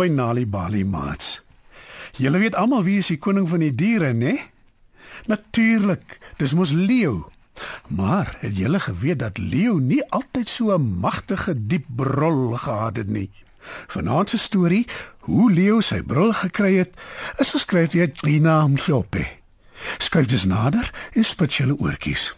By Nali Bali Mats. Julle weet almal wie is die koning van die diere, né? Natuurlik, dis mos leeu. Maar het julle geweet dat leeu nie altyd so 'n magtige diep brul gehad het nie? Vanaand se storie, hoe leeu sy brul gekry het, is geskryf deur Trina Mhlope. Skryf dus nader en spit julle oortjies.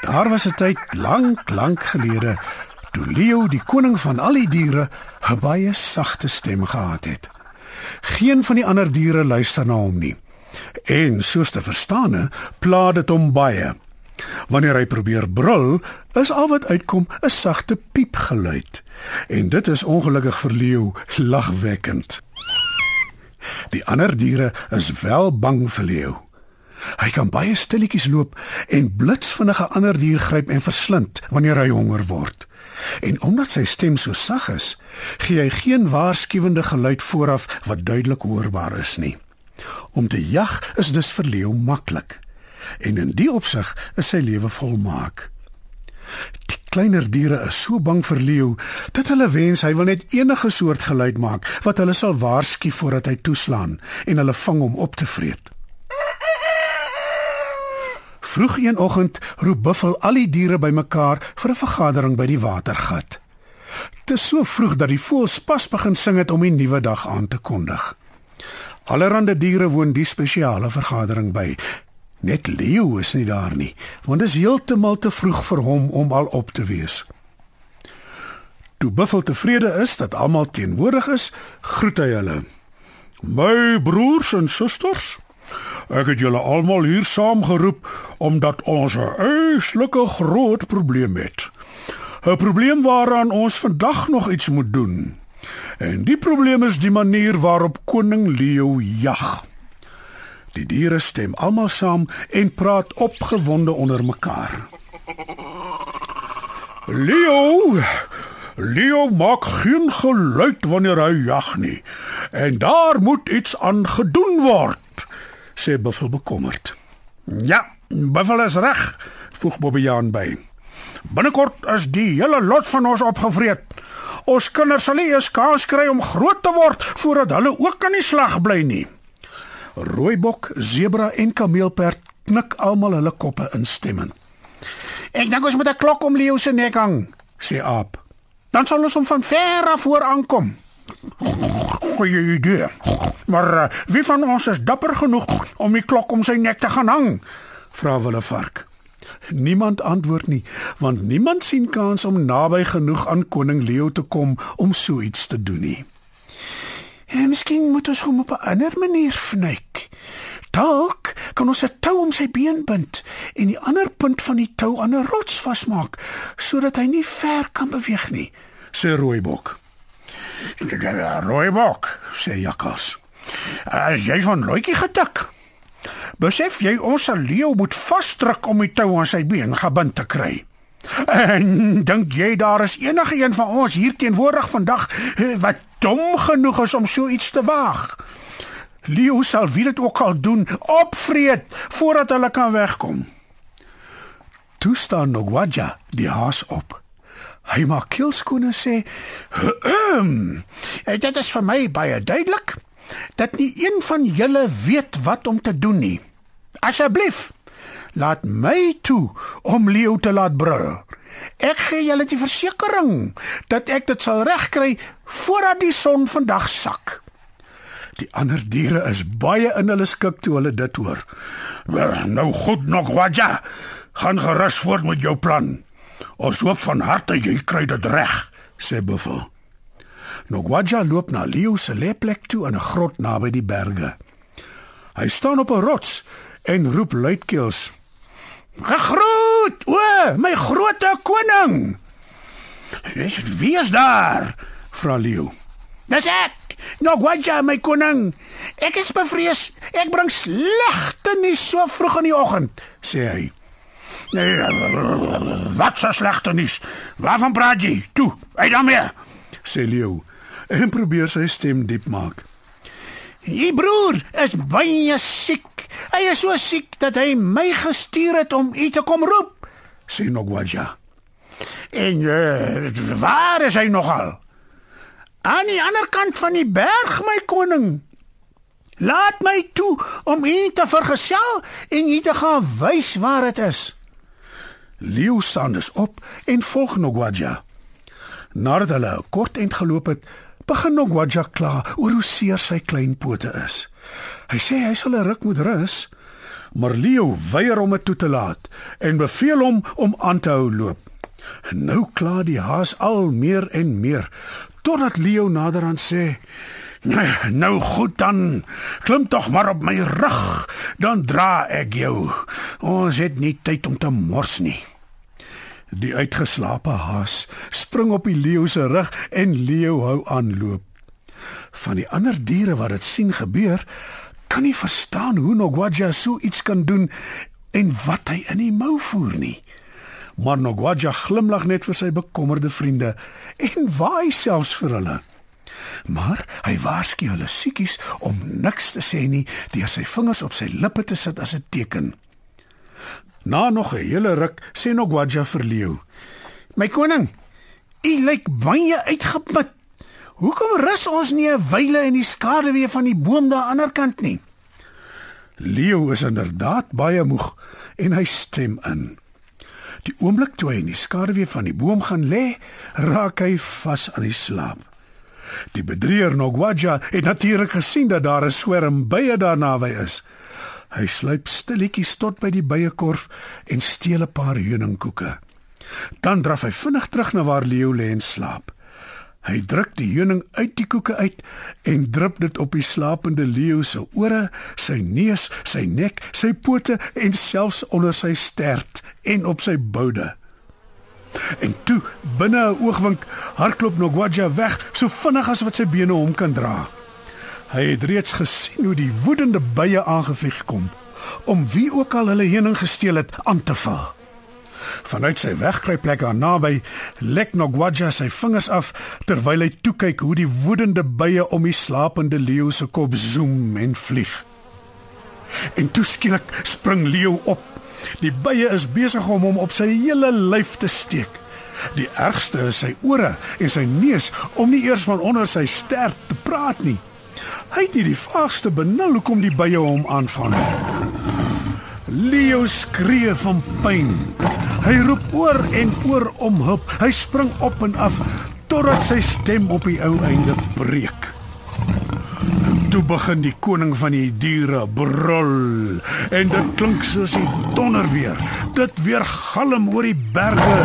Daar was 'n tyd lank, lank gelede toe Leo, die koning van al die diere, 'n baie sagte stem gehad het. Geen van die ander diere luister na hom nie. En soos te verstaane, pla dit hom baie. Wanneer hy probeer brul, is al wat uitkom 'n sagte piepgeluid. En dit is ongelukkig vir Leo lagwekkend. Die ander diere is wel bang vir Leo. Hy kan baie stilletjies loop en blitsvinnige ander dier gryp en verslind wanneer hy honger word. En omdat sy stem so sag is, gee hy geen waarskuwende geluid vooraf wat duidelik hoorbaar is nie. Om te jag is dus vir leeu maklik. En in die opsig is sy lewe volmaak. Die kleiner diere is so bang vir leeu dat hulle wens hy wil net enige soort geluid maak wat hulle sal waarsku voordat hy toeslaan en hulle vang hom op te vreet. Vroeg een oggend roep Buffel al die diere bymekaar vir 'n vergadering by die watergat. Dit is so vroeg dat die voëls pas begin sing het om die nuwe dag aan te kondig. Allerhande diere woon die spesiale vergadering by. Net Leo is nie daar nie, want dit is heeltemal te vroeg vir hom om al op te wees. Toe Buffel tevrede is dat almal teenwoordig is, groet hy hulle. My broers en susters, Ek het julle almal hier saamgeroep omdat ons 'n uitslike groot probleem het. 'n Probleem waaraan ons vandag nog iets moet doen. En die probleem is die manier waarop koning Leo jag. Die diere stem almal saam en praat opgewonde onder mekaar. Leo Leo maak geen geluid wanneer hy jag nie. En daar moet iets aan gedoen word sê Buffel bekommerd. Ja, Buffel is reg, voeg Bobbejaan by. Binnekort is die hele lot van ons opgevreet. Ons kinders sal nie eens kans kry om groot te word voordat hulle ook aan die slag bly nie. Rooibok, sebra en kameelperd knik almal hulle koppe instemmend. Ek dink ons moet 'n klok om leeu se nek hang, sê Aap. Dan sal ons hom van ver af voor aankom. Goeie idee. Maar uh, wie van ons is dapper genoeg om die klok om sy nek te gaan hang? Vra hulle vark. Niemand antwoord nie, want niemand sien kans om naby genoeg aan koning Leo te kom om so iets te doen nie. En miskien moet ons hom op 'n ander manier vnyk. Dalk kan ons 'n tou om sy been bind en die ander punt van die tou aan 'n rots vasmaak sodat hy nie ver kan beweeg nie, sê Rooibok. Rooibok, sê Jakkals. As jy van luitjie getik. Besef jy ons leeu moet vasdruk om die tou aan sy been gebind te kry. En dink jy daar is enige een van ons hier teenwoordig vandag eh, wat dom genoeg is om so iets te waag? Leo sal wie dit ook al doen, opvreet voordat hulle kan wegkom. Toe staan Nogwaja die haas op. Hy maak kilskoene sê, "Ehm, dit is vir my baie duidelik dat nie een van julle weet wat om te doen nie. Asseblief, laat my toe om Leo te laat brul. Ek gee julle die versekering dat ek dit sal regkry voordat die son vandag sak." Die ander diere is baie in hulle skik toe hulle dit hoor. Nou goed nog, Waja. Gaan gerus voort met jou plan. Ons hoop van harte jy kry dit reg, sê Buffel. Nogwaja loop na Leo se leplek toe in 'n grot naby die berge. Hy staan op 'n rots en roep luidkeels: "Gegroet, o, my groot koning!" "Is wie is daar?" vra Leo. "Dis ek, Nogwaja, my koning. Ek is bevrees. Ek bring slegte nuus so vroeg in die oggend," sê hy. Nee, wat so slegte nuus? Waarvan praat jy? Toe, uit daarmee. Sê Leo en probeer sy stem diep maak. "Die broer is baie siek. Hy is so siek dat hy my gestuur het om u te kom roep," sê Nogwaja. "En uh, waar is hy nogal?" Aan die ander kant van die berg, my koning. Laat my toe om u te vergesel en u te gaan wys waar dit is. Leo staan dus op en volg Nogwaja. Nadat hulle 'n kort eind geloop het, begin Nogwaja kla oor hoe seer sy klein pote is. Hy sê hy sal 'n ruk moet rus, maar Leo weier om dit toe te laat en beveel hom om aan te hou loop. Nou kla die haas al meer en meer totdat Leo naderhand sê: "Nou goed dan, klim tog maar op my rug, dan dra ek jou. Ons het nie tyd om te mors nie." Die uitgeslape haas spring op die leeu se rug en Leo hou aan loop. Van die ander diere wat dit sien gebeur, kan nie verstaan hoe Nogwaja so iets kan doen en wat hy in die mou voer nie. Maar Nogwaja glimlag net vir sy bekommerde vriende en waai selfs vir hulle. Maar hy waarsku hulle siekies om niks te sê nie deur sy vingers op sy lippe te sit as 'n teken. Na nog 'n hele ruk sê Nogwaja vir Leo: "My koning, u lyk baie uitgeput. Hoekom rus ons nie 'n wyle in die skaduwee van die boom daar aan die ander kant nie? Leo is inderdaad baie moeg en hy stem in. Die oomblik toe hy in die skaduwee van die boom gaan lê, raak hy vas aan die slaap. Die bedrieër Nogwaja het natuurlik gesien dat daar 'n swerm bye daar naby is. Hy sluip stilletjies tot by die byekorf en steel 'n paar heuningkoeke. Dan draf hy vinnig terug na waar Leo lê en slaap. Hy druk die heuning uit die koeke uit en drup dit op die slapende leeu se ore, sy neus, sy nek, sy pote en selfs onder sy stert en op sy boude. En toe, binne 'n oogwink, hardloop Nogwaja weg so vinnig as wat sy bene hom kan dra. Hy het reeds gesien hoe die woedende bye aangevlieg kom om wie ook al hulle heuning gesteel het aan te val. Vanuit sy wegkruipplek aan naby lek Nogwaja sy vingers af terwyl hy toe kyk hoe die woedende bye om die slapende leeu se kop zoom en vlieg. En toe skielik spring leeu op. Die bye is besig om hom op sy hele lyf te steek. Die ergste is sy ore en sy neus om nie eers van onder sy stert te praat nie. Hy het die vaagste benul hoekom die bye hom aanval. Leo skree van pyn. Hy roep oor en oor om hulp. Hy spring op en af totdat sy stem op die ou einde breek. Toe begin die koning van die diere brul en dit klink soos die donder weer. Dit weer galm oor die berge,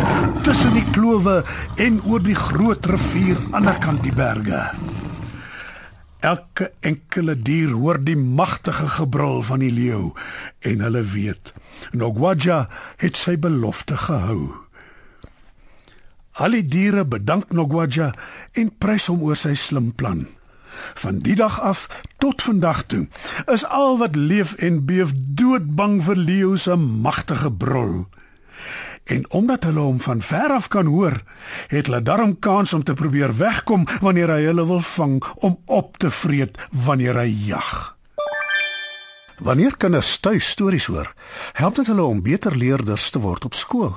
tussen die klowe en oor die groot rivier aan die kant die berge. Elke enkele dier hoor die magtige gebrul van die leeu en hulle weet Nogwaja het sy belofte gehou. Al die diere bedank Nogwaja en prys hom oor sy slim plan. Van die dag af tot vandag toe is al wat leef en beef doodbang vir leeu se magtige brul. En omdat hulle hom van ver af kan hoor, het hulle darm kans om te probeer wegkom wanneer hy hulle wil vang om op te vreet wanneer hy jag. Wanneer kinders tuis stories hoor, help dit hulle om beter leerders te word op skool.